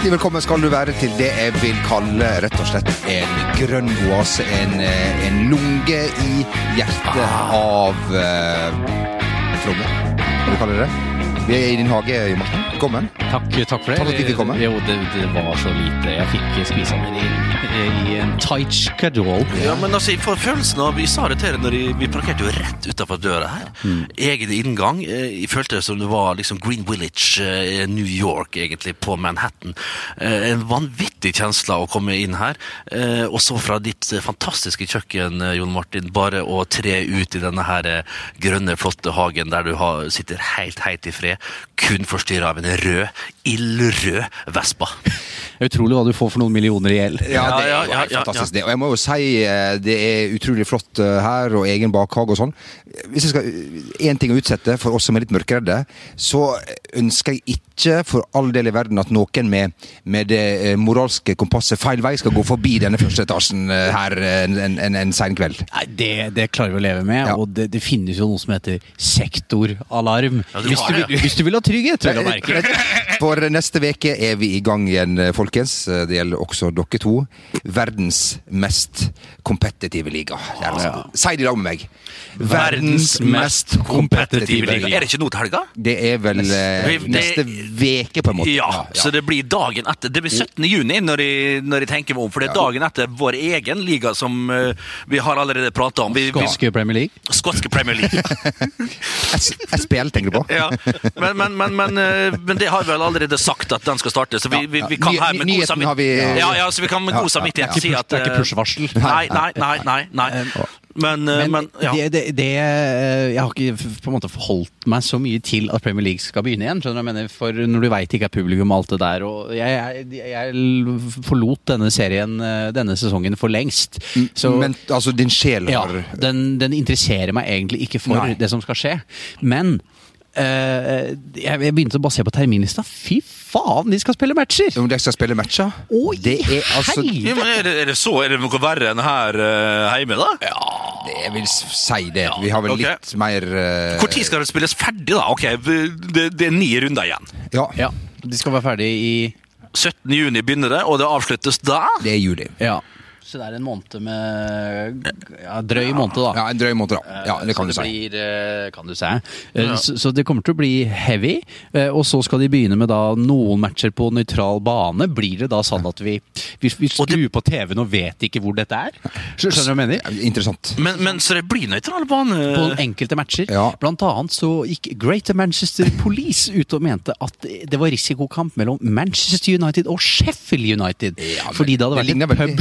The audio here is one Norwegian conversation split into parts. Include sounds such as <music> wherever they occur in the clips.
Hjertelig velkommen skal du være til det jeg vil kalle rett og slett en grønn oase. En, eh, en lunge i hjertet av uh, Frogner, hva du kaller det. Vi er i din hage, Morten. Velkommen. Takk, takk for det. Takk at du fikk komme. Jo, det, det var så lite. Jeg fikk spise meg inn i, i en tight schedule. Ja, men altså, for følelsen av Vi sa det til deg når vi parkerte jo rett utafor døra her. Egen inngang. Eh, Jeg følte det som det var liksom Green Village, eh, New York, egentlig, på Manhattan. Eh, En vanvittig kjensle å komme inn her. Og så fra ditt fantastiske kjøkken, Jon Martin, bare å tre ut i denne her grønne, flotte hagen der du sitter helt, helt i fred, kun forstyrra av en rød, ildrød vespa. Utrolig hva du får for noen millioner i gjeld. Ja, det er Ja, jo ja, helt ja, fantastisk. Det. Og jeg må jo si eh, det er utrolig flott eh, her, og egen bakhage og sånn. Hvis jeg skal én ting å utsette for oss som er litt mørkredde, så ønsker jeg ikke for all del i verden at noen med, med det eh, moralske kompasset feil vei skal gå forbi denne første etasjen eh, her en, en, en, en sein kveld. Nei, det, det klarer vi å leve med, Ja. og det, det finnes jo noe som heter sektoralarm. Ja, du hvis, du, det, hvis du vil ha trygghet, vil å merke. For neste veke er vi i gang igjen, eh, folkens. Det gjelder også dere to. Verdens mest kompetitive liga. Altså- Si det i lag med meg. Verdens mest kompetitive liga. Er det ikke nå til helga? Det er vel eh, neste veke, på en måte. Ja, så det blir dagen etter. Det blir 17. juni når jeg, når jeg tenker meg om, for det er dagen etter vår egen liga som uh, vi har allerede prata om. Vi, vi, Skotske Premier League. skotske Premier League. <laughs> SPL tenker du på? ja. men, men, men, men, uh, men det har vi vel allerede sagt at den skal starte, så vi, vi, vi kan her med god samvittighet ja, ja, så vi kan med god samvittighet si at Det er ikke eh, push-varsel. Nei, nei, nei. nei, nei. Men, eh, Men, men ja. det, det, det, Jeg har ikke på en måte forholdt meg så mye til at Premier League skal begynne igjen. skjønner du hva jeg mener? For når du veit ikke er publikum og alt det der og Jeg, jeg, jeg forlot denne serien eh, denne sesongen for lengst. Så Men altså, din sjel ja, har den, den interesserer meg egentlig ikke for Nei. det som skal skje. Men eh, jeg, jeg begynte å basere se på terminlista. Fy faen, de skal spille matcher! Om de skal spille matcher? Å, det er altså! Ja, men er, det, er det så? Er det noe verre enn her uh, hjemme, da? det, Jeg vil si det. Vi har vel okay. litt mer eh, Når skal det spilles ferdig, da? Ok, det, det er ni runder igjen. Ja, Ja, De skal være ferdig i 17. juni begynner det, og det avsluttes da? det er juli. Ja. Så det er en måned med ja, Drøy måned, da. Ja, En drøy måned, da. Ja, det kan du så si. det blir, eh, kan du si. Ja. Så, så det kommer til å bli heavy. eh, Og så skal de begynne med da noen matcher på nøytral bane. Blir det da sånn at vi, vi, vi skrur på TV-en og vet ikke hvor dette er? Skjønner du hva jeg mener? Ja, Interessant. Men, men så det blir nøytral bane? På enkelte matcher. Ja. Blant annet så gikk Greater Manchester Police ut og mente at det var risikokamp mellom Manchester United og Sheffield United. Ja, men fordi det hadde vært et veldig.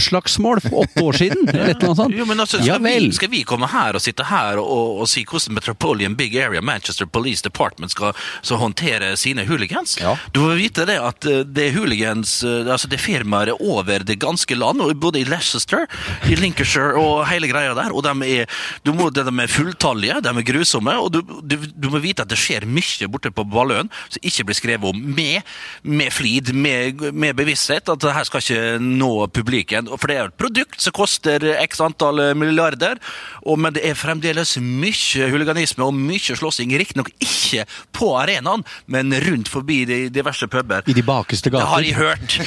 Pubslagsmål for åtte år siden. Eller et eller annet sånt. Jo, men altså, ja skal, vel. vi, skal vi komme her og sitte her og, og, og si hvordan Metropolitan Big Area Manchester Police Department skal så håndtere sine hooligans? Ja. Du må vite det at eh, det er hooligans eh, altså det er firmaer over det ganske land, både i Leicester, i Lincolnshire og hele greia der. Og de er, de er fulltallige, de er grusomme, og du, du, du må vite at det skjer mye borte på Balløen som ikke blir skrevet om med, med flid, med, med bevissthet, at det her skal ikke nå publikum. For det er produkt som koster x antall milliarder, og, men det er fremdeles mye huliganisme og mye slåssing. Riktignok ikke på arenaen, men rundt forbi de diverse puber. I de bakeste Det har jeg hørt.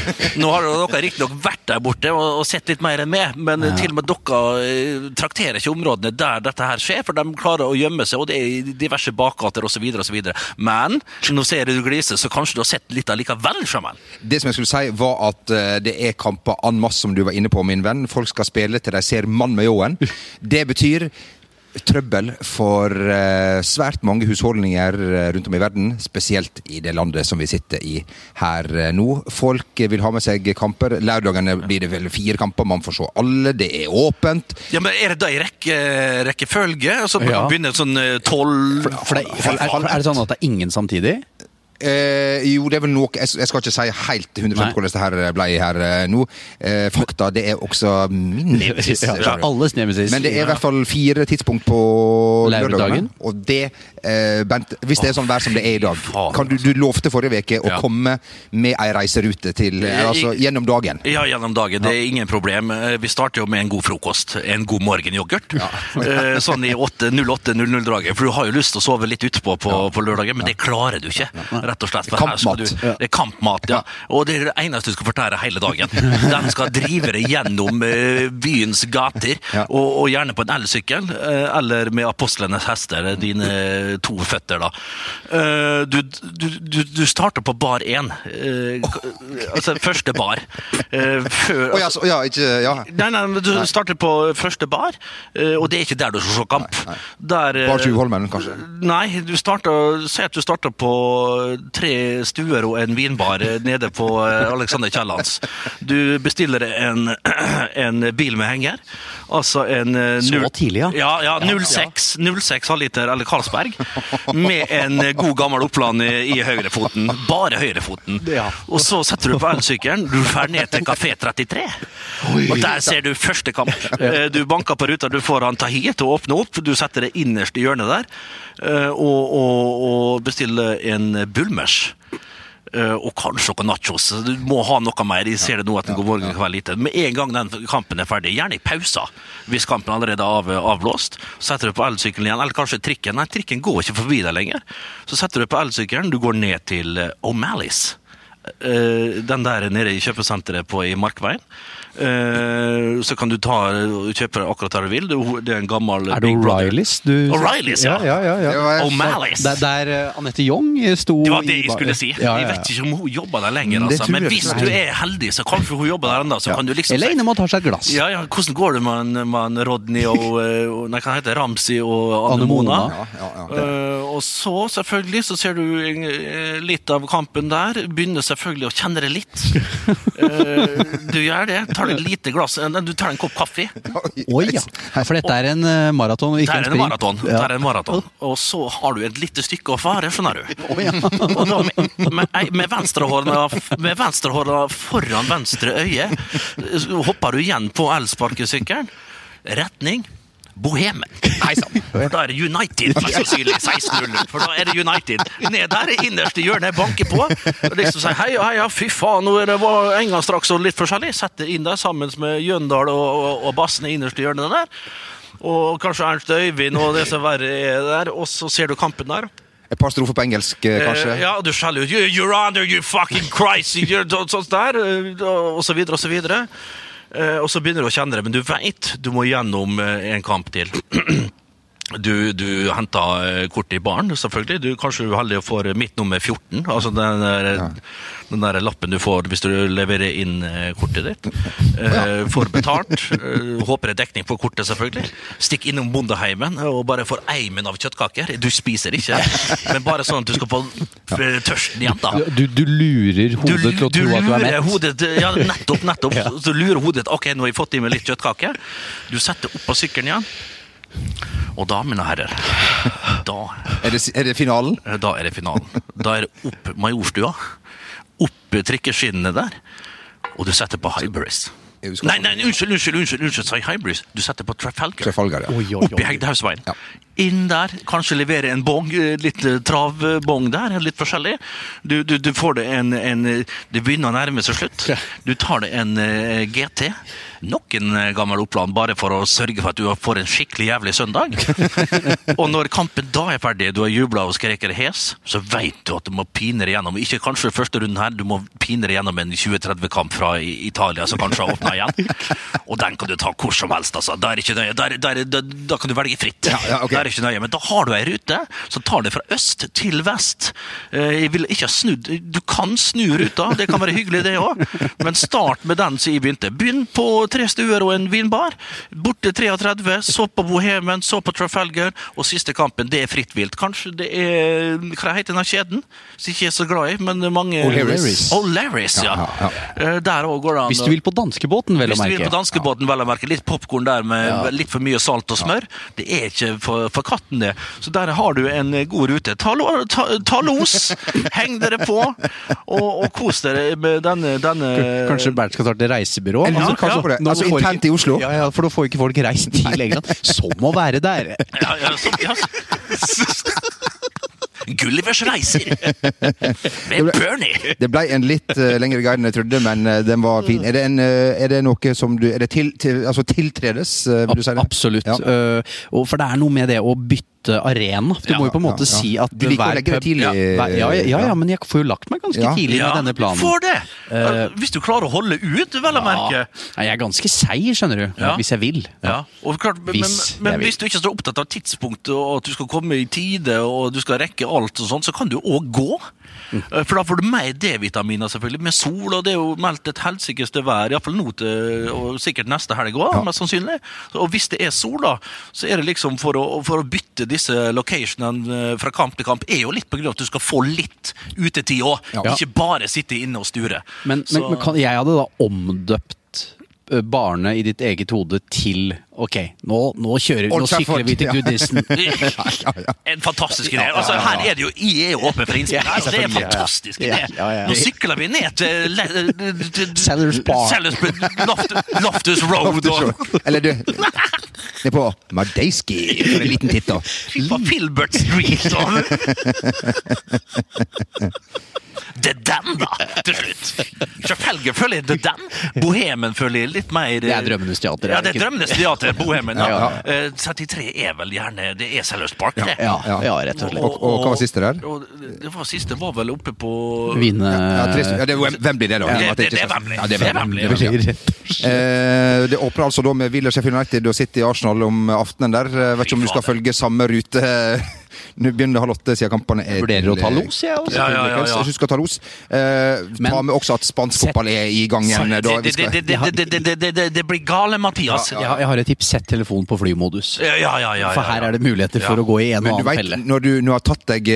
Nå har dere riktignok vært der borte og, og sett litt mer enn meg, men til og med dere eh, trakterer ikke områdene der dette her skjer, for de klarer å gjemme seg, og det er i diverse bakgater osv. osv. Men nå ser jeg du gliser, så kanskje du har sett litt allikevel fra meg. Det som jeg skulle si, var at eh, det er kamper en masse, som du var inne på, min venn. Folk skal spille til de ser mann med ljåen. Det betyr trøbbel for eh, svært mange husholdninger eh, rundt om i verden, spesielt i det landet som vi sitter i her eh, nå. Folk vil ha med seg kamper. Lørdagene blir det vel fire kamper, man får se alle. Det er åpent. Ja, men Er det da i rekke, rekkefølge? Altså, Ja. Begynner sånn tolv er, er, er det sånn at det er ingen samtidig? Eh, jo, det er vel noe Jeg, jeg skal ikke si helt 100 Nei. hvordan det her ble her eh, nå. Eh, fakta, det er også min nemesis. Ja, ja, alles nemesis. Men det er i hvert fall fire tidspunkt på Lørdagen. Og det, eh, Bent, hvis det er sånn vær som det er i dag kan du, du lovte forrige uke å Ja. komme med ei reiserute til eh, altså, gjennom dagen. Ja, gjennom dagen. Det er ingen problem. Eh, Vi starter jo med en god frokost. En god morgenyoghurt. Ja. <laughs> Sånn i 08.00-draget. For du har jo lyst til å sove litt utpå på, på lørdagen, men det klarer du ikke. Rett og slett. Kampmat. Du, det er kampmat, ja. Og det er det eneste du skal fortære hele dagen. <laughs> Den skal drive deg gjennom eh, byens gater, og, og gjerne på en elsykkel, eh, eller med apostlenes hester, dine to føtter, da. Eh, Du, du, du, starter på bar én, altså første bar. Før oh, ja, så, ja, ikke Ja. Nei, nei, du starter på første bar, og det er ikke der du skal se kamp. Der, eh, Bar Tjuvholmen, kanskje? Nei, du starter, si at du starter på tre stuer og en vinbar nede på eh, Alexander Kiellands. Du bestiller en, <clears throat> en bil med henger. Altså en eh, Så tidlig, ja. Ja, ja 06, 06 halvliter eller Carlsberg. Med en eh, god gammel oppland i, i høyrefoten. Bare høyrefoten. Ja. Og så setter du på elsykkelen. Du drar ned til Kafé 33. Og der ser du første kamp. Eh, Du banker på ruta, du får han Tahir til å åpne opp. Du setter det innerst i hjørnet der. Og, og, og bestiller en Bulmers. Eh, og kanskje noen nachos. Du må ha noe mer. Jeg ser det nå at den går morgen kveld lite. Med en gang den kampen er ferdig, gjerne i pausa, hvis kampen allerede er av, avblåst, så setter du på elsykkelen igjen, eller kanskje trikken. Nei, trikken går ikke forbi deg lenger. Så setter du på elsykkelen, du går ned til eh, O'Malley's. Eh, den der nede i kjøpesenteret på, i Markveien. Eh, så kan du ta og kjøpe akkurat der du vil. Det er- en gammel Er det Big O'Reillys du O'Reillys, ja. ja, ja, ja. Det O'Malley's. Der, der eh, Anette Young sto Det var det jeg skulle si. Ja, ja, Jeg vet ikke om hun jobber der lenger, altså. men hvis du er heldig, så kanskje hun jobber der ennå. Så kan du liksom Eller inne og tar seg et glass. ja, ja, Hvordan går det med, med Rodney og, <laughs> og Nei, hva heter Ramsi Ramsey og Anne Mona. Mona? Ja, ja, ja. Og så, selvfølgelig, så ser du litt av kampen der. Begynner selvfølgelig å kjenne det litt. <laughs> Eh, du gjør det. Tar deg et lite glass eh, Du tar en kopp kaffe. Oi, ja. For dette er en eh, maraton ikke en spring? Det er en maraton. Og så har du et lite stykke å fare, skjønner du. Ja. <laughs> Og da med, med, med venstrehånda foran venstre øye hopper du igjen på elsparkesykkelen. Retning Bohemen. Hei sann. Da er det United, mest sannsynlig 16-0. For da er det United. Ned der er innerste hjørne, banker på. Og liksom sier heia, heia, fy faen, nå er det var Enga straks og litt forskjellig. Setter inn der sammen med Jøndal og, og, og bassen i innerste hjørne der. Og kanskje Ernst Øyvind og det som verre er der. Og så ser du kampen der. Et par strofer på engelsk, eh, kanskje? Eh, ja, du skjeller ut "You- You're under, you fucking Christ! you're så- Sånn eh, og så videre og så videre. Eh, Og så begynner du å kjenne det, men du veit du må gjennom eh, en kamp til. <clears throat> Du, du henter eh, kortet i baren, selvfølgelig. Du Kanskje du er heldig og får mitt nummer 14. Altså den der, den der lappen du får hvis du leverer inn eh, kortet ditt. Eh, Får betalt. eh, Håper det er dekning på kortet, selvfølgelig. Stikk innom Bondeheimen og bare får eimen av kjøttkaker. Du spiser ikke, men bare sånn at du skal få eh, tørsten igjen, da. Du, du lurer hodet til å tro at du er mett. hodet Ja, nettopp, nettopp. <laughs> Så du lurer hodet Ok, nå har jeg fått i meg litt kjøttkake. Du setter opp på sykkelen igjen. Og da, mine herrer, da, Er, det, er det finalen? da er det finalen. Da er det opp Majorstua, opp der, og du setter på Hybris. Nei, nei, unnskyld, unnskyld, unnskyld, unnskyld, sa jeg Hybrids? Du setter på Trafalgar. Trafalgar, ja. Oi, oi, oi. Oppi Hegdehaugsveien. Ja. Inn der, kanskje levere en bong, eh, litt eh, travbong der, litt forskjellig. Du, du, du får det en, en Det begynner å nærme seg slutt. Du tar det en eh, GT. Nok en eh, gammel Oppland, bare for å sørge for at du får en skikkelig jævlig søndag. <laughs> og når kampen da er ferdig, du har jubla og skreket hes, så veit du at du må pine deg gjennom. Ikke kanskje første runden her, du må pine deg gjennom en 20-30-kamp fra Italia som kanskje har åpna igjen. <laughs> Og den kan du ta hvor som helst, altså. Da er ikke nøye. Der, der, der, da kan du velge fritt. Ja, ja, okay. Der er ikke nøye. Men da har du ei rute som tar det fra øst til vest. Eh, Jeg vil ikke ha snudd Du kan snu ruta, det kan være hyggelig, det òg. Men start med den som jeg begynte. Begynn på tre stuer og en vinbar. Borte 33, så på Bohemen, så på Trafalgar, og siste kampen, det er fritt vilt. Kanskje det er Hva heter den kjeden? Som ikke er så glad i, men mange O'Larris. O'Learys, ja. Ja, ja, Eh, Der òg går det an. Hvis du vil på danskebåten, vel å hvis du vil på danskebåten, vel å merke. Litt popkorn der med litt for mye salt og smør. Det er ikke for, for katten, det. Så der har du en eh, god rute. Ta, ta, ta los! <laughs> Heng dere på! Og, og kos dere med denne, denne Kanskje Bernt skal starte reisebyrå? Eller, Altså, det. Nå Altså internt ikke- i Oslo? Ja, ja, for da får ikke folk reist til England. Som å være der. <laughs> ja, ja, så, ja. Gullivers reiser! Med Bernie! Det ble en litt uh, lengre guide enn jeg trodde, men uh, den var fin. Er det, en, uh, er det noe som du Er det til, til, altså tiltredes, vil du si det? Absolutt. Ja. Uh, og for det er noe med det å bytte arena. Du Ja, må jo på en måte ja, ja. si at Du liker å legge deg tidlig, Ja, ja, ja, ja, ja, men jeg får jo lagt meg ganske Ja. tidlig med denne planen. du får det! Eh, Hvis du klarer å holde ut, vel å merke. Nei, jeg er ganske seig, skjønner du. Ja. Hvis jeg vil. Ja, og klart, men, Hvis men, men vil. hvis du ikke er så opptatt av tidspunktet og at du skal komme i tide og du skal rekke alt, og sånt, så kan du òg gå. Mm. Eh, For da får du mer D-vitaminer, selvfølgelig, med sol, og det er jo meldt et helsikeste vær, iallfall nå til og sikkert neste helg òg, mest sannsynlig. Og hvis det er sol, da, så er det liksom for å, for å bytte disse locationene eh, fra kamp til kamp, er jo litt av at du skal få litt utetid òg, Ja. ikke bare sitte inne og sture. Men, men, men kan, jeg hadde da omdøpt ø, barnet i ditt eget hode til Ok, nå, nå kjører vi, nå sykler vi til ja. Goodison. <laughs> En fantastisk idé. Altså, her er det jo I er jo åpen for innspill. Altså, det er en selvfølgelig, ja, ja. fantastisk idé. Nå sykler vi ned til til- Sellers Bar. Sellers Loft- Loftus Road. og- Eller du Det er på Madeiski for en liten titt, da. Fy faen, Filbert Street <laughs> og Det er den, da, til slutt. Selvfølgelig føler jeg det er den. Bohemen føler jeg litt mer Det er Drømmenes teater. Ja, det er Drømmenes teater, Bohemen. Ja. Ja, Eh, 33 er vel gjerne Det er Sellers Park, det. Ja, Ja. ja, rett og slett. Og- og hva var siste der? og det var siste var vel oppe på Vine Ja, tre, ja, det da. Ja, og det- det det er Wembley. Eh, det åpner altså da med Villa Sheffield United og City Arsenal om aftenen der. Eh, vet ikke om du skal følge samme rute. Nå begynner halv åtte, eh, siden kampene er Jeg vurderer å ta eh, los, jeg. Også. Ja, ja, ja, ja. Husk ta los. Eh, Men, ta med også at spansk fotball er i gang igjen. Eh, da, det, det, det, det, blir gale, Mathias. Jeg, har, jeg har et tips. Sett telefonen på flymodus. For her er det muligheter for å gå i en og annen felle. Når du, når du har tatt deg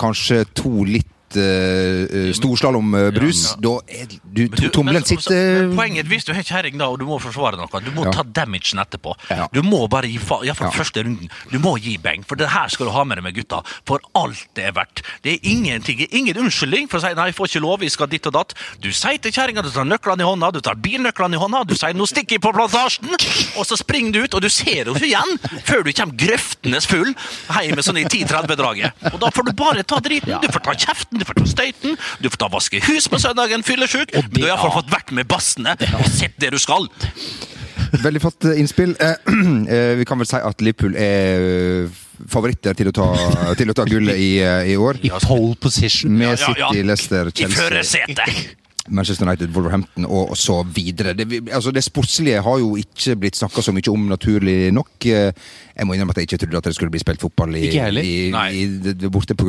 kanskje to litt uh, storslalåmbrus, Ja, da er du, du- tommelen sitter men Poenget hvis du har kjerring da, og du må forsvare noe, du må Ja. ta damagen etterpå. Ja. Du må bare gi fa- iallfall Ja. første runden. Du må gi beng, for det her skal du ha med deg med gutta. For alt det er verdt. Det er ingenting, ingen unnskyldning for å si nei, jeg får ikke lov, vi skal ditt og datt. Du sier til kjerringa, du tar nøklene i hånda, du tar bilnøklene i hånda, du sier nå stikker jeg på plantasjen, og så springer du ut, og du ser henne ikke igjen før du kommer grøftenes full hjem med sånn i 10-30-draget. Og da får du bare ta driten. Du får ta kjeften, du får ta støyten, du får ta vaske hus på søndagen, fyllesyk, men du har iallfall ja. fått vært med bassene og sett det du skal. Veldig flott eh, innspill. Eh, <clears throat> eh, vi kan vel si at Liverpool er favoritter til å ta, til å ta gullet i, i år. I pole position. Med Ja, ja, ja. City, Leicester, I Chelsea, førersetet. Manchester United, Wolverhampton og så videre. Det, altså det sportslige har jo ikke blitt snakka så mye om, naturlig nok. Jeg må innrømme at jeg ikke trodde at det skulle bli spilt fotball i, i, i, i, borte på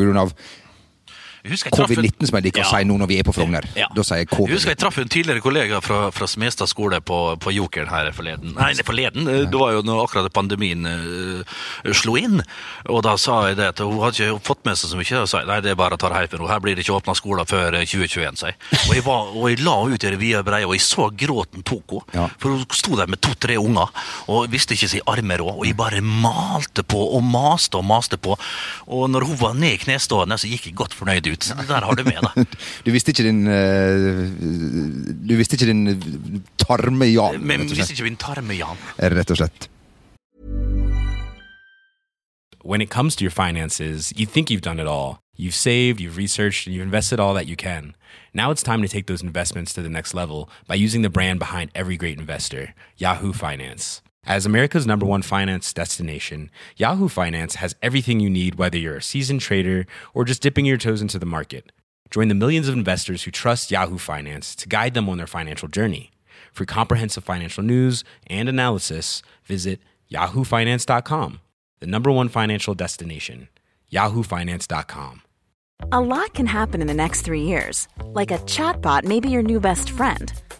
covid-19, som jeg liker å si nå når vi er på Frogner. Ja. Da sier jeg Jeg husker jeg traff en tidligere kollega fra, fra Smestad skole på, på Jokeren her forleden. Nei, forleden. eh, Det var jo når akkurat pandemien uh, slo inn. Og da sa jeg det at hun hadde ikke fått med seg så mye. Og sa nei, det er bare å ta det herfra. Her blir det ikke åpna skoler før eh, 2021, sa jeg. Og jeg, var, og jeg la ut i vide breie, og jeg så gråten tok henne. Ja. For hun sto der med to-tre unger og visste ikke sin arme råd. Og jeg bare malte på og maste og maste på. Og når hun var ned i knestående, så gikk jeg godt fornøyd ut. Så <laughs> der har du med deg. <laughs> Du visste ikke din eh, Du visste ikke din tarme-Jan, Men rett og hvis slett. ikke min tarme, Jan Rett og slett. when it comes to your finances, you think you've done it all. You've saved, you've researched, and you've invested all that you can. Now it's time to take those investments to the next level by using the brand behind every great investor, Yahoo Finance. As America's number one finance destination, Yahoo Finance has everything you need, whether you're a seasoned trader or just dipping your toes into the market. Join the millions of investors who trust Yahoo Finance to guide them on their financial journey. For comprehensive financial news and analysis, visit yahoofinance.com, the number one financial destination, yahoofinance.com. A lot can happen in the next three years. Like a chatbot may be your new best friend.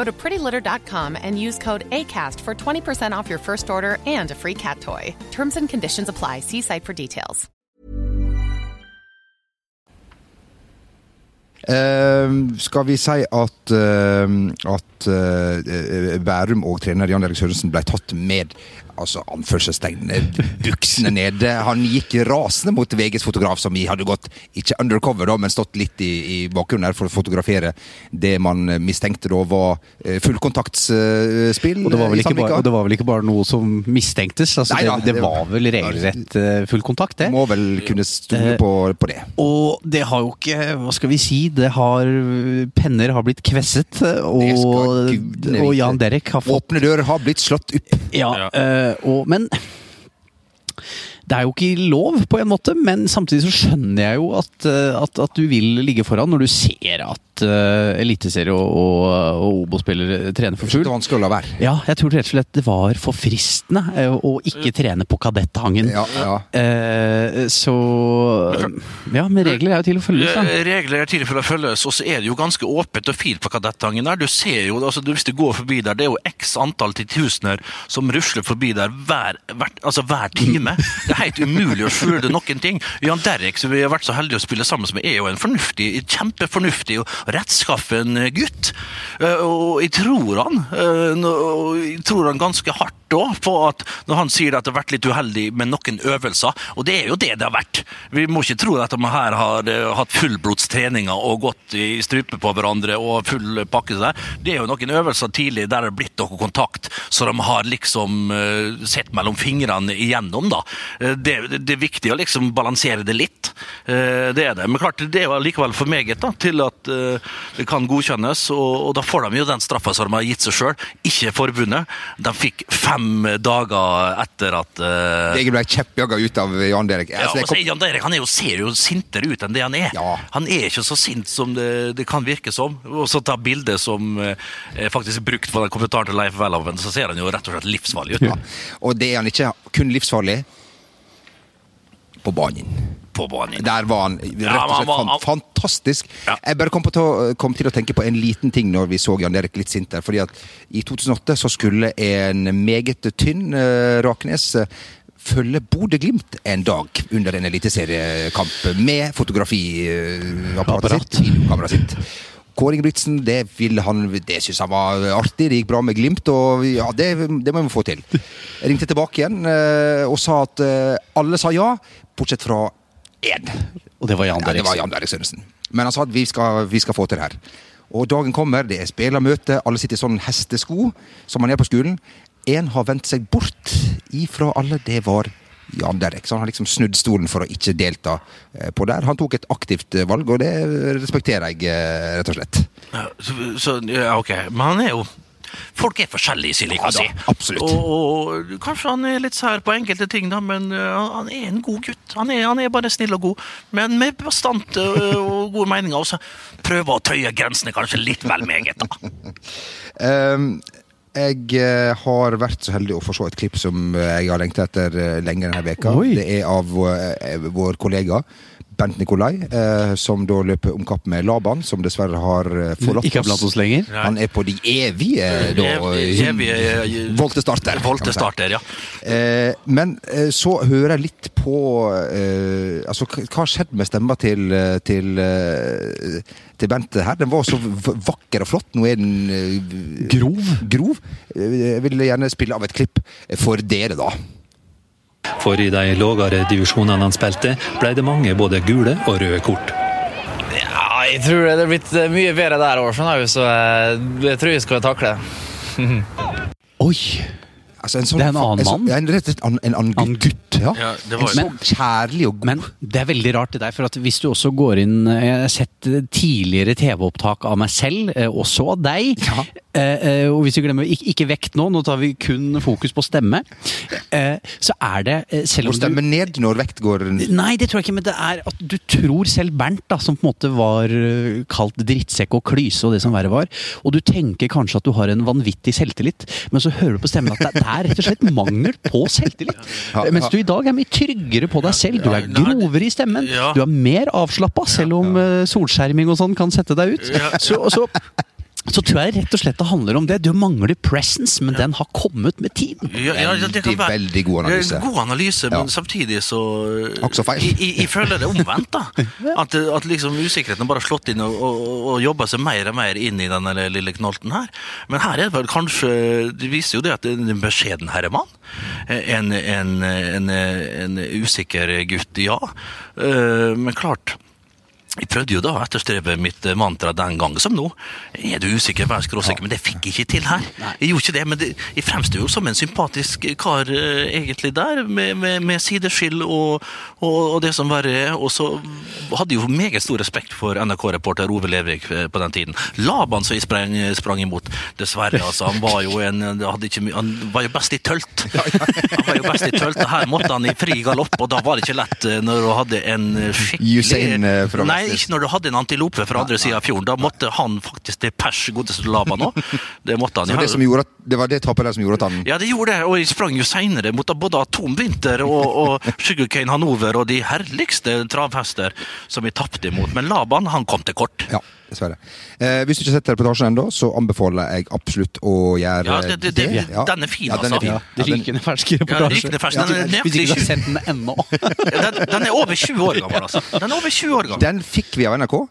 Go to prettylitter.com and use code ACAST for 20% off your first order and a free cat toy. Terms and conditions apply. See site for details. Ehm, skal vi si at, ehm, at eh, eh, Bærum og trener Jan Erik Sørensen ble med altså anførselstegn, buksene nede. Han gikk rasende mot VGs fotograf, som vi hadde gått ikke undercover, da, men stått litt i, i bakgrunnen her for å fotografere det man mistenkte da var eh, fullkontaktsspill. Og det, var vel ikke bare, det var vel ikke bare noe som mistenktes? Altså, Nei da, det, det det- var vel regelrett fullkontakt full kontakt, det. Må vel kunne stole på, på det. Og det har jo ikke Hva skal vi si? Det har Penner har blitt kvesset, og, og. Jan Derek har fått Åpne dører har blitt slått opp. Ja, eh, og, men det er jo ikke lov, på en måte, men samtidig så skjønner jeg jo at, eh, at, at du vil ligge foran når du ser at uh, eliteserie og, og, og Obo-spillere trener for Det fullt. er vanskelig å la være. Ja, jeg tror rett og slett det var for fristende uh, å ikke trene på kadetthangen. Ja, ja. Uh, så Ja, men regler er jo til å følges, da. Eh, Regler er til for å følges, og så er det jo ganske åpent og fint på Kadettangen der. Du ser jo, altså Hvis du går forbi der, det er jo x antall titusener som rusler forbi der hver, hver, altså hver time. Det er helt umulig å skjule noen ting. Jan Derek, som vi har vært så heldige å spille sammen med, er jo en fornuftig, kjempefornuftig og rettskaffen gutt. Eh, Og jeg tror han, eh, og jeg tror han ganske hardt da, på at når han sier at det har vært litt uheldig med noen øvelser, og det er jo det det har vært. Vi må ikke tro at de her har eh, hatt fullblodstreninger og gått i strupe på hverandre og full pakke der. Det er jo noen øvelser tidlig der det har blitt noe kontakt, så de har liksom eh, sett mellom fingrene igjennom, da. Eh, det, det er viktig å liksom balansere det litt. Det er det. Men klart, det er jo likevel for meget da, til at det kan godkjennes, og, og da får de jo den straffa som de har gitt seg sjøl, ikke forbundet. De fikk fem dager etter at uh, Jeg ble kjeppjaga ut av Jan Derek. ja, Altså, og kom- Jan Derek han jo, ser jo sintere ut enn det han er. Ja. Han er ikke så sint som det, det kan virke som. Og så ta bildet som eh, er faktisk brukt på den kommentaren til Leif Welhaven, så ser han jo rett og slett livsfarlig ut. ja. Og det er han ikke kun livsfarlig på banen. På banen. Der var han rett og slett slett han var- fan, fantastisk. Ja. Jeg bare kom, på til, å- kom til å tenke på en liten ting når vi så Jan Erik litt sint der. fordi at I 2008 så skulle en meget tynn uh, Raknes eh, følge Bodø-Glimt en dag under en eliteseriekamp med fotografiapparatet sitt. videokameraet sitt. Kåre Ingebrigtsen, det, han, det syns han var artig. Det gikk bra med Glimt, og ja, det, det må vi få til. Jeg ringte tilbake igjen eh, og sa at eh, alle sa ja, bortsett fra én. Og det var Jan Ja, Derek. Derek Sørensen. Men han sa at vi skal, vi skal få til det her. Og dagen kommer, det er spillermøte, alle sitter i sånn hestesko som man er på skolen. Én har vendt seg bort ifra alle, det var Jan Derek. Så han har liksom snudd stolen for å ikke delta eh, på der. Han tok et aktivt eh, valg, og det respekterer jeg, eh, rett og slett. Så, så, ja, ok. Men han er jo Folk er forskjellige, som jeg Ja si. da. Og, og kanskje han er litt sær på enkelte ting, da, men uh, han er en god gutt. Han er, han er bare snill og god, men med bestand uh, og gode meninger. Også. prøver å tøye grensene kanskje litt vel meget, da. <laughs> Ehm, jeg eh, har vært så heldig å få se et klipp som eh, jeg har lengta etter eh, lenge denne veka. Oi. Det er av vår, vår kollega Bent Nikolai, eh, som da løper om kapp med Laban, som dessverre har eh, forlatt Ikke er blant oss lenger. Han er på de evige da, Evige- evige- Voltestarter. Voltestarter, ja. Eh, men eh, så hører jeg litt på eh, Altså, hva har skjedd med stemma til, eh, til, eh, til Bent her? Den var så vakker og flott. Nå er den eh, Grov. grov. Eh, Jeg vil gjerne spille av et klipp for dere, da. For i de lavere divisjonene han spilte, ble det mange både gule og røde kort. Ja, jeg tror det er blitt eh, mye bedre der òg, så eh, jeg tror jeg skal takle det. <laughs> Oi! Altså, en sånn, Det er en annen sånn- mann? En, rett og slett en, en annen Annen gutt. Ja. Ja, det en var jo- så kjærlig og god. Men det er veldig rart det der, for at hvis du også går inn Jeg har sett tidligere TV-opptak av meg selv, eh, også av deg. Ja. Eh, eh, og hvis vi glemmer ikke, ikke vekt nå, nå tar vi kun fokus på stemme. Eh, så er det eh, selv om stemme stemmer ned når vekt går Nei, det tror jeg ikke, men det er at du tror selv Bernt, da, som på en måte var eh, kalt drittsekk og klyse og det som verre var, og du tenker kanskje at du har en vanvittig selvtillit, men så hører du på stemmen at det, det er rett og slett mangel på selvtillit. Ja, Mens du i dag er mye tryggere på deg selv. Du er grovere i stemmen. ja. Du er mer avslappa, selv om solskjerming og sånn kan sette deg ut. Så, så, så tror jeg rett og slett det handler om det. Du mangler presence, men den har kommet med tiden. Ja, ja, ja, det kan være- veldig god analyse. God analyse, Ja. men samtidig så Også feil. Jeg, føler det omvendt, da. <laughs> At, at liksom usikkerheten bare har slått inn og, og, og jobba seg mer og mer inn i den lille knolten her. Men her er det vel kanskje Det viser jo det at en beskjeden herremann. En, en, en, en usikker gutt, ja. Eh, Men klart jeg prøvde jo da å etterstrebe mitt eh, mantra den gang som nå. Er du usikker, vær skråsikker, men det fikk jeg ikke til her. Jeg gjorde ikke det, men det, jeg fremsto jo som en sympatisk kar eh, egentlig der, med, med, med sideskill og, og, og det som verre er. Og så hadde jeg jo meget stor respekt for NRK-reporter Ove Levik eh, på den tiden. Laban som jeg sprang, sprang imot. Dessverre, altså. Han var jo en ikke, Han var jo best i tølt. <laughs> Han var jo best i tølt. og Her måtte han i fri galopp, og da var det ikke lett når du hadde en skikkelig Usain, uh, fra Nei, Vestis. ikke når du hadde en antilope fra andre sida av fjorden. Da måtte han faktisk til pers godeste Laban òg. Det måtte han. Så det, som gjorde at, det var det tapet der som gjorde at han Ja, det gjorde det, og jeg sprang jo seinere mot både Atomvinter og, og Sugarcane Hanover og de herligste travhester som vi tapte imot. Men Laban, han kom til kort. Ja, dessverre. Eh, hvis du ikke har sett reportasjen ennå, så anbefaler jeg absolutt å gjøre Ja, det- det- det- den er fin, ja, den er altså. Ja, Ja, Rykende fersk reportasje. rykende fersk. Den er Hvis ikke du har sett den ennå. <laughs> Den, den er over 20 år gammel, altså. Den er over 20 år gammel. Den fikk vi av NRK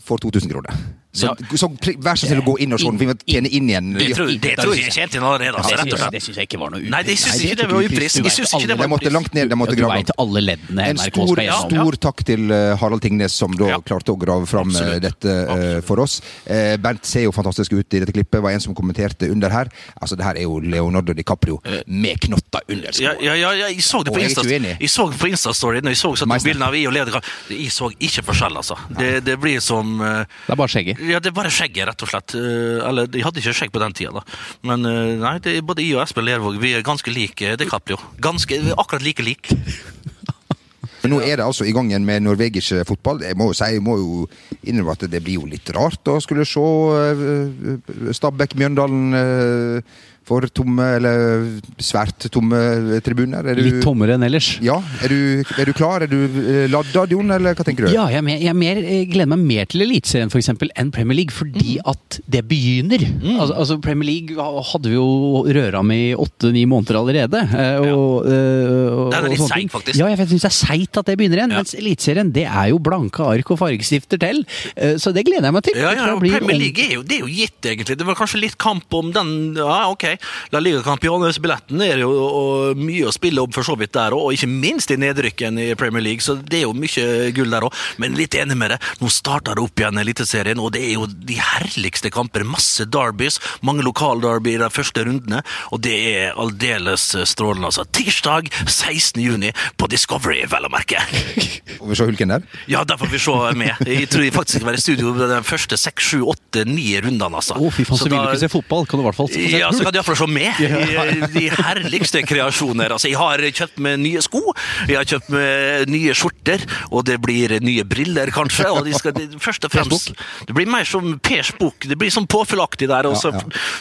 for 2000 kroner. Så, Ja. så vær så snill å gå inn og se den, vi må tjene inn igjen. Det tror, det tror jeg tjente inn allerede, altså, rett og slett. Det syns jeg ikke var noe upris. Nei, det syns Nei, ikke det det var ikke upris. Jeg syns ikke det var måtte upris. langt ned, det måtte Du grave veit alle leddene En NRK stor, skal gjennom. stor takk til eh, Harald Tingnes, som da Ja. klarte å grave fram eh, Absolutt. dette eh, for oss. Eh, Bernt ser jo fantastisk ut i dette klippet. var en som kommenterte under her. Altså, det her er jo Leonardo DiCaprio med knotter under. Ja, skoene. ja, ja, ja, jeg så det på Insta. ikke uenig. Jeg så på Insta-storyen, og jeg så bildene av I og Leder. Jeg så ikke forskjell, altså. Det, det blir som Det er bare skjegget. Ja, det er bare skjegget, rett og slett. Eh, Eller, jeg hadde ikke skjegg på den tida, da. Men eh, nei, det er både jeg og Espen Lervåg vi er ganske like DiCaprio. Ganske, akkurat like lik. <laughs> Men nå er det altså i gang igjen med norvegisk fotball. Jeg må jo si, jeg må jo innrømme at det blir jo litt rart å skulle se uh, Stabæk-Mjøndalen eh, for tomme, eller svært tomme tribuner. Er du, Litt tommere enn ellers. Ja, er du, er du klar? Er du uh, ladda, Jon, eller hva tenker du? Ja, jeg, jeg, mer, jeg gleder meg mer til Eliteserien for eksempel, enn Premier League, fordi Mm. at det begynner. Altså, altså Premier League hadde vi jo røra med i åtte-ni måneder allerede. eh, Og, ja. og, Den er litt seig, faktisk. Ja, jeg syns det er seigt at det begynner igjen. Ja. Mens Eliteserien det er jo blanke ark og fargestifter til. Eh, Så det gleder jeg meg til. Ja, ja, og Premier League er jo, det er jo gitt, egentlig. Det var kanskje litt kamp om den Ja, ok. La Liga Campeones-billetten er jo og mye å spille om for så vidt der òg, og ikke minst i nedrykken i Premier League, så det er jo mye gull der òg. Men litt enig med det. Nå starter det opp igjen Eliteserien, og det er jo de herligste kamper. Masse derbys, mange lokalderby i de første rundene, og det er aldeles strålende. Altså. Tirsdag 16. juni på Discovery, vel å merke. <laughs> Får vi se hulken der? Ja, der får vi se med. Jeg tror jeg faktisk skal være i studio de første seks, sju, åtte, ni rundene, altså. Å, fy faen, så, vil du ikke se fotball? Kan du i hvert fall få se ja, så hulk? kan du iallfall se med i de herligste kreasjoner. Altså, jeg har kjøpt med nye sko, jeg har kjøpt med nye skjorter, og det blir nye briller, kanskje. Og de skal, de, først og fremst Det blir mer som Pers bok. Det blir sånn påfyllaktig der, og så,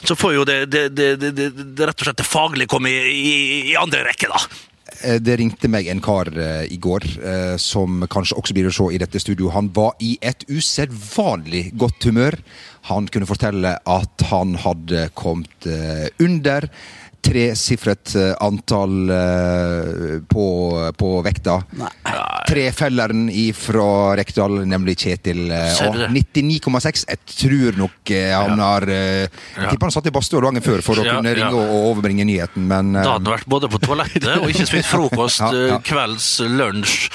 så får jo det, det, det, det, det, det rett og slett det faglige komme i, i, i andre rekke, da. Eh, Det ringte meg en kar uh, i går uh, som kanskje også blir å se i dette studio. Han var i et usedvanlig godt humør. Han kunne fortelle at han hadde kommet uh, under tresifret eh, antall eh, på, på vekta. Trefelleren fra Rekdal, nemlig Kjetil. eh, Ser og du det? 99,6. Jeg tror nok han ja. har eh, Jeg tipper han satt i badstua dagen før for å Ja, kunne ringe og, og overbringe nyheten, men eh, Da hadde han vært både på toalettet og ikke spist frokost, <laughs> Ja, ja. eh, kvelds, lunsj.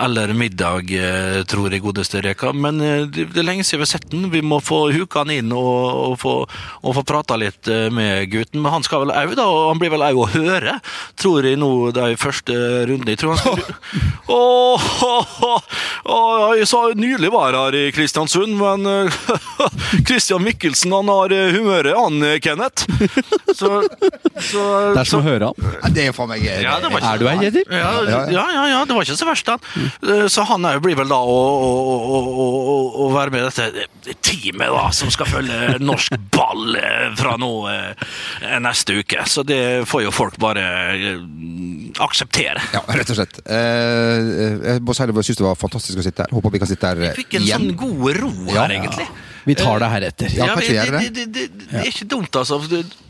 Eller middag, eh, tror jeg, godeste Reka. Men eh, det er lenge siden vi har sett den. Vi må få huka han inn og, og få, og få prata litt eh, med gutten. Men han skal vel au, da, og han blir vel au å høre, tror jeg nå de første rundene. Jeg tror han skal <laughs> åh, åh, Jeg sa nylig var her i Kristiansund, men Kristian <laughs> Christian Mikkelsen han har humøret, han, Kenneth. Så, så Det er som å høre han. Det er for meg Ja, det var ikke- Er du her, Jedi? ja, ja, ja, ja, det var ikke så verst, han. Eh, Så han blir vel da å, å, å, å, være med i dette teamet da, som skal følge norsk ball eh, fra nå eh, neste uke. Så det får jo folk bare eh, akseptere. Ja, rett og slett. Eh, jeg må si det, var fantastisk å sitte her. Håper vi kan sitte her Vi fikk en igjen. sånn god ro Ja. her, egentlig. Vi tar det heretter. Ja, ja, det, det. det, det, er ikke dumt, altså.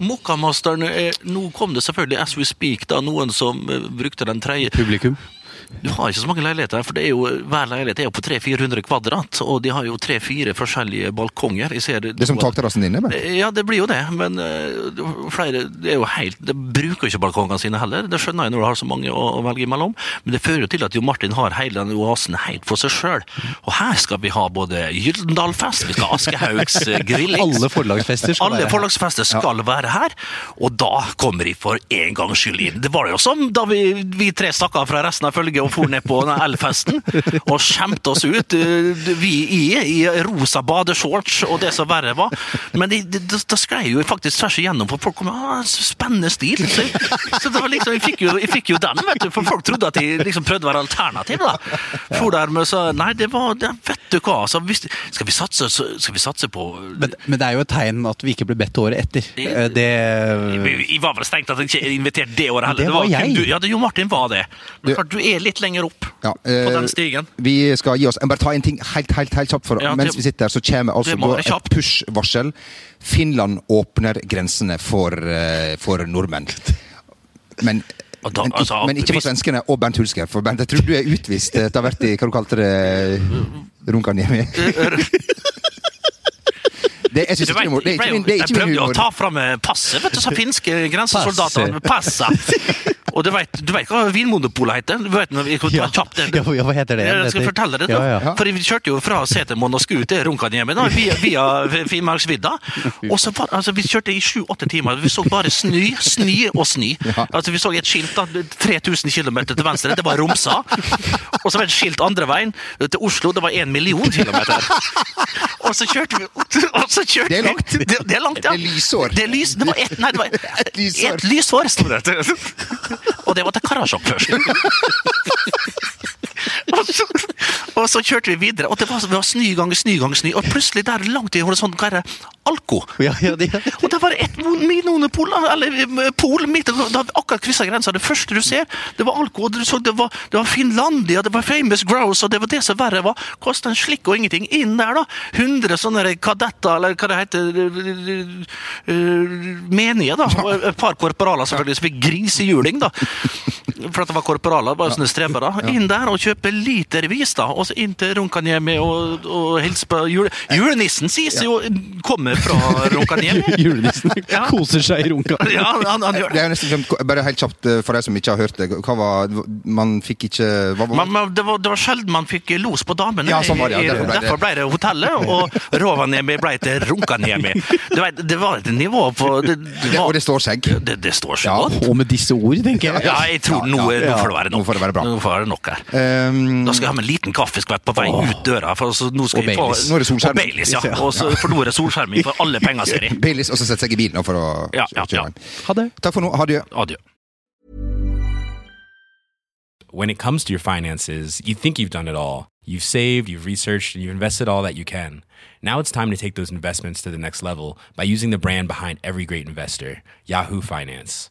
Mokkamasteren Nå kom det selvfølgelig as we speak da, noen som eh, brukte den tredje Publikum. Du har ikke så mange leiligheter, for det er jo, hver leilighet er jo på 300-400 kvadrat, og de har jo tre-fire forskjellige balkonger. Jeg ser, Det er som takterrassen din, men. Ja, det blir jo det, men eh, flere det er jo helt, De bruker ikke balkongene sine heller, det skjønner jeg når du har så mange å, å velge imellom. Men det fører jo til at Jo Martin har hele den oasen helt for seg sjøl. Og her skal vi ha både Gyldendalfest, vi skal ha Aschehougs grillings Alle forlagsfester skal alle være her. forlagsfester skal være her, og da kommer de for en gangs skyld inn. Det var det jo som da vi, vi tre stakk av fra resten av følget og for ned på elfesten L-festen og skjemte oss ut. eh, Vi i, i rosa badeshorts og det som verre var. Men det de, de, de sklei jo faktisk tvers igjennom, for folk kom ah, spennende stil. Så, så det var liksom, jeg, fikk jo, jeg fikk jo den, vet du, for folk trodde at de liksom prøvde å være alternativ. da. For der med så, Nei, det var det, Vet du hva, altså, hvis, skal, vi satse, så, skal vi satse på Men, men det er jo et tegn at vi ikke ble bedt året etter. Det, Det Jeg var vel strengt at jeg ikke invitert det året heller. Det var jeg. Du, ja, det, Jo Martin var det. Men Du- du er litt lenger opp Ja, på eh, den stigen. Vi skal gi oss Jeg Bare ta en ting helt helt, helt kjapt. For, Ja, mens det- vi sitter her, så kommer altså et push-varsel. Finland åpner grensene for, eh, for nordmenn. Men, da- men, altså, men ikke for svenskene og Bernt Hulsker. For Bernt, jeg tror du er utvist etter har vært i hva du kalte det Runkaniemi. Det, jeg ikke det er humor. Det er ikke min, det er jo- jeg prøvde å ta fram eh, passet, vet du, så <laughs> finske grensesoldater. Passet. Og du vet, du vet hva Vinmonopolet heter? Du vet, vi <laughs> Ja. kjapt det. Ja, hva heter det? Jeg skal fortelle det. Ja, ja. For vi kjørte jo fra Setermoen og ut til Runkaniemi <laughs> via, via Finnmarksvidda. Og så var, altså, vi kjørte i sju-åtte timer. Vi så bare snø, snø og snø. Altså, vi så et skilt da, 3000 km til venstre, det var Romsa. Og så var det et skilt andre veien, til Oslo, det var en million kilometer. Og så kjørte vi og så <laughs> kjørte Det er langt. <laughs> Det, det er langt, ja. Det er lysår. Det, er lys, det var ett Nei, det var <laughs> Et lysår. Et lysår, sto det. Og det var til Karasjok først. Og så, kjørte vi videre, og det var, det var snø ganger snø ganger snø. Og plutselig der langt i horisonten, hva er det? Alko. Ja, ja, det, Og det var et minonepol, eller pol, midt, da akkurat kryssa grensa. Det første du ser, det var alko. og Du så, det, var, det var Finlandia, det var Famous Grouse, og det var det som verre var. Kosta en slikk og ingenting. Inn der, da. 100 sånne kadetter, eller hva det heter, eh, eh, menige, da. Og et par korporaler selvfølgelig, som fikk grisehjuling, da. For at det var korporaler, bare sånne strebere. Inn der og kjøpe litervis, da. Og så inn til Ronkaniemi og, og hilse på jule, Julenissen sies jo kommer fra Ronkaniemi! <laughs> Julenissen Ja. koser seg i runka. <laughs> Ja, han, han gjør Det det. er nesten bare helt kjapt eh, for deg som ikke har hørt det. Hva var Man fikk ikke hva var, Man, man, det, var, det var sjelden man fikk los på damene. Ja, sånn var det, ja. Derfor ble det- Derfor ble det hotellet, og Rovaniemi ble til Ronkaniemi. Du vet, det var et nivå på Det, det, det, var, og det står seg. det, det står seg Ja. godt. Og med disse ord, tenker jeg. Ja, jeg tror nå, Ja, nå får det være nok. Nå får det være bra. Nå får det være nok her. Um, Da skal jeg ha med en liten kaffeskvett på vei ut døra. For så, nå skal Og Baileys. Nå er det. Og Baileys, ja. Og så, for nå er det solskjerming for alle penger, ser jeg. <laughs> Baileys, og så setter seg i bilen for å Ja, ja, kjøre ja. Ha det. Takk for nå. Adjø. Adjø. When it comes to your finances, you think you've done it all. You've saved, you've researched, and you've invested all that you can. Now it's time to take those investments to the next level by using the brand behind every great investor, Yahoo Finance.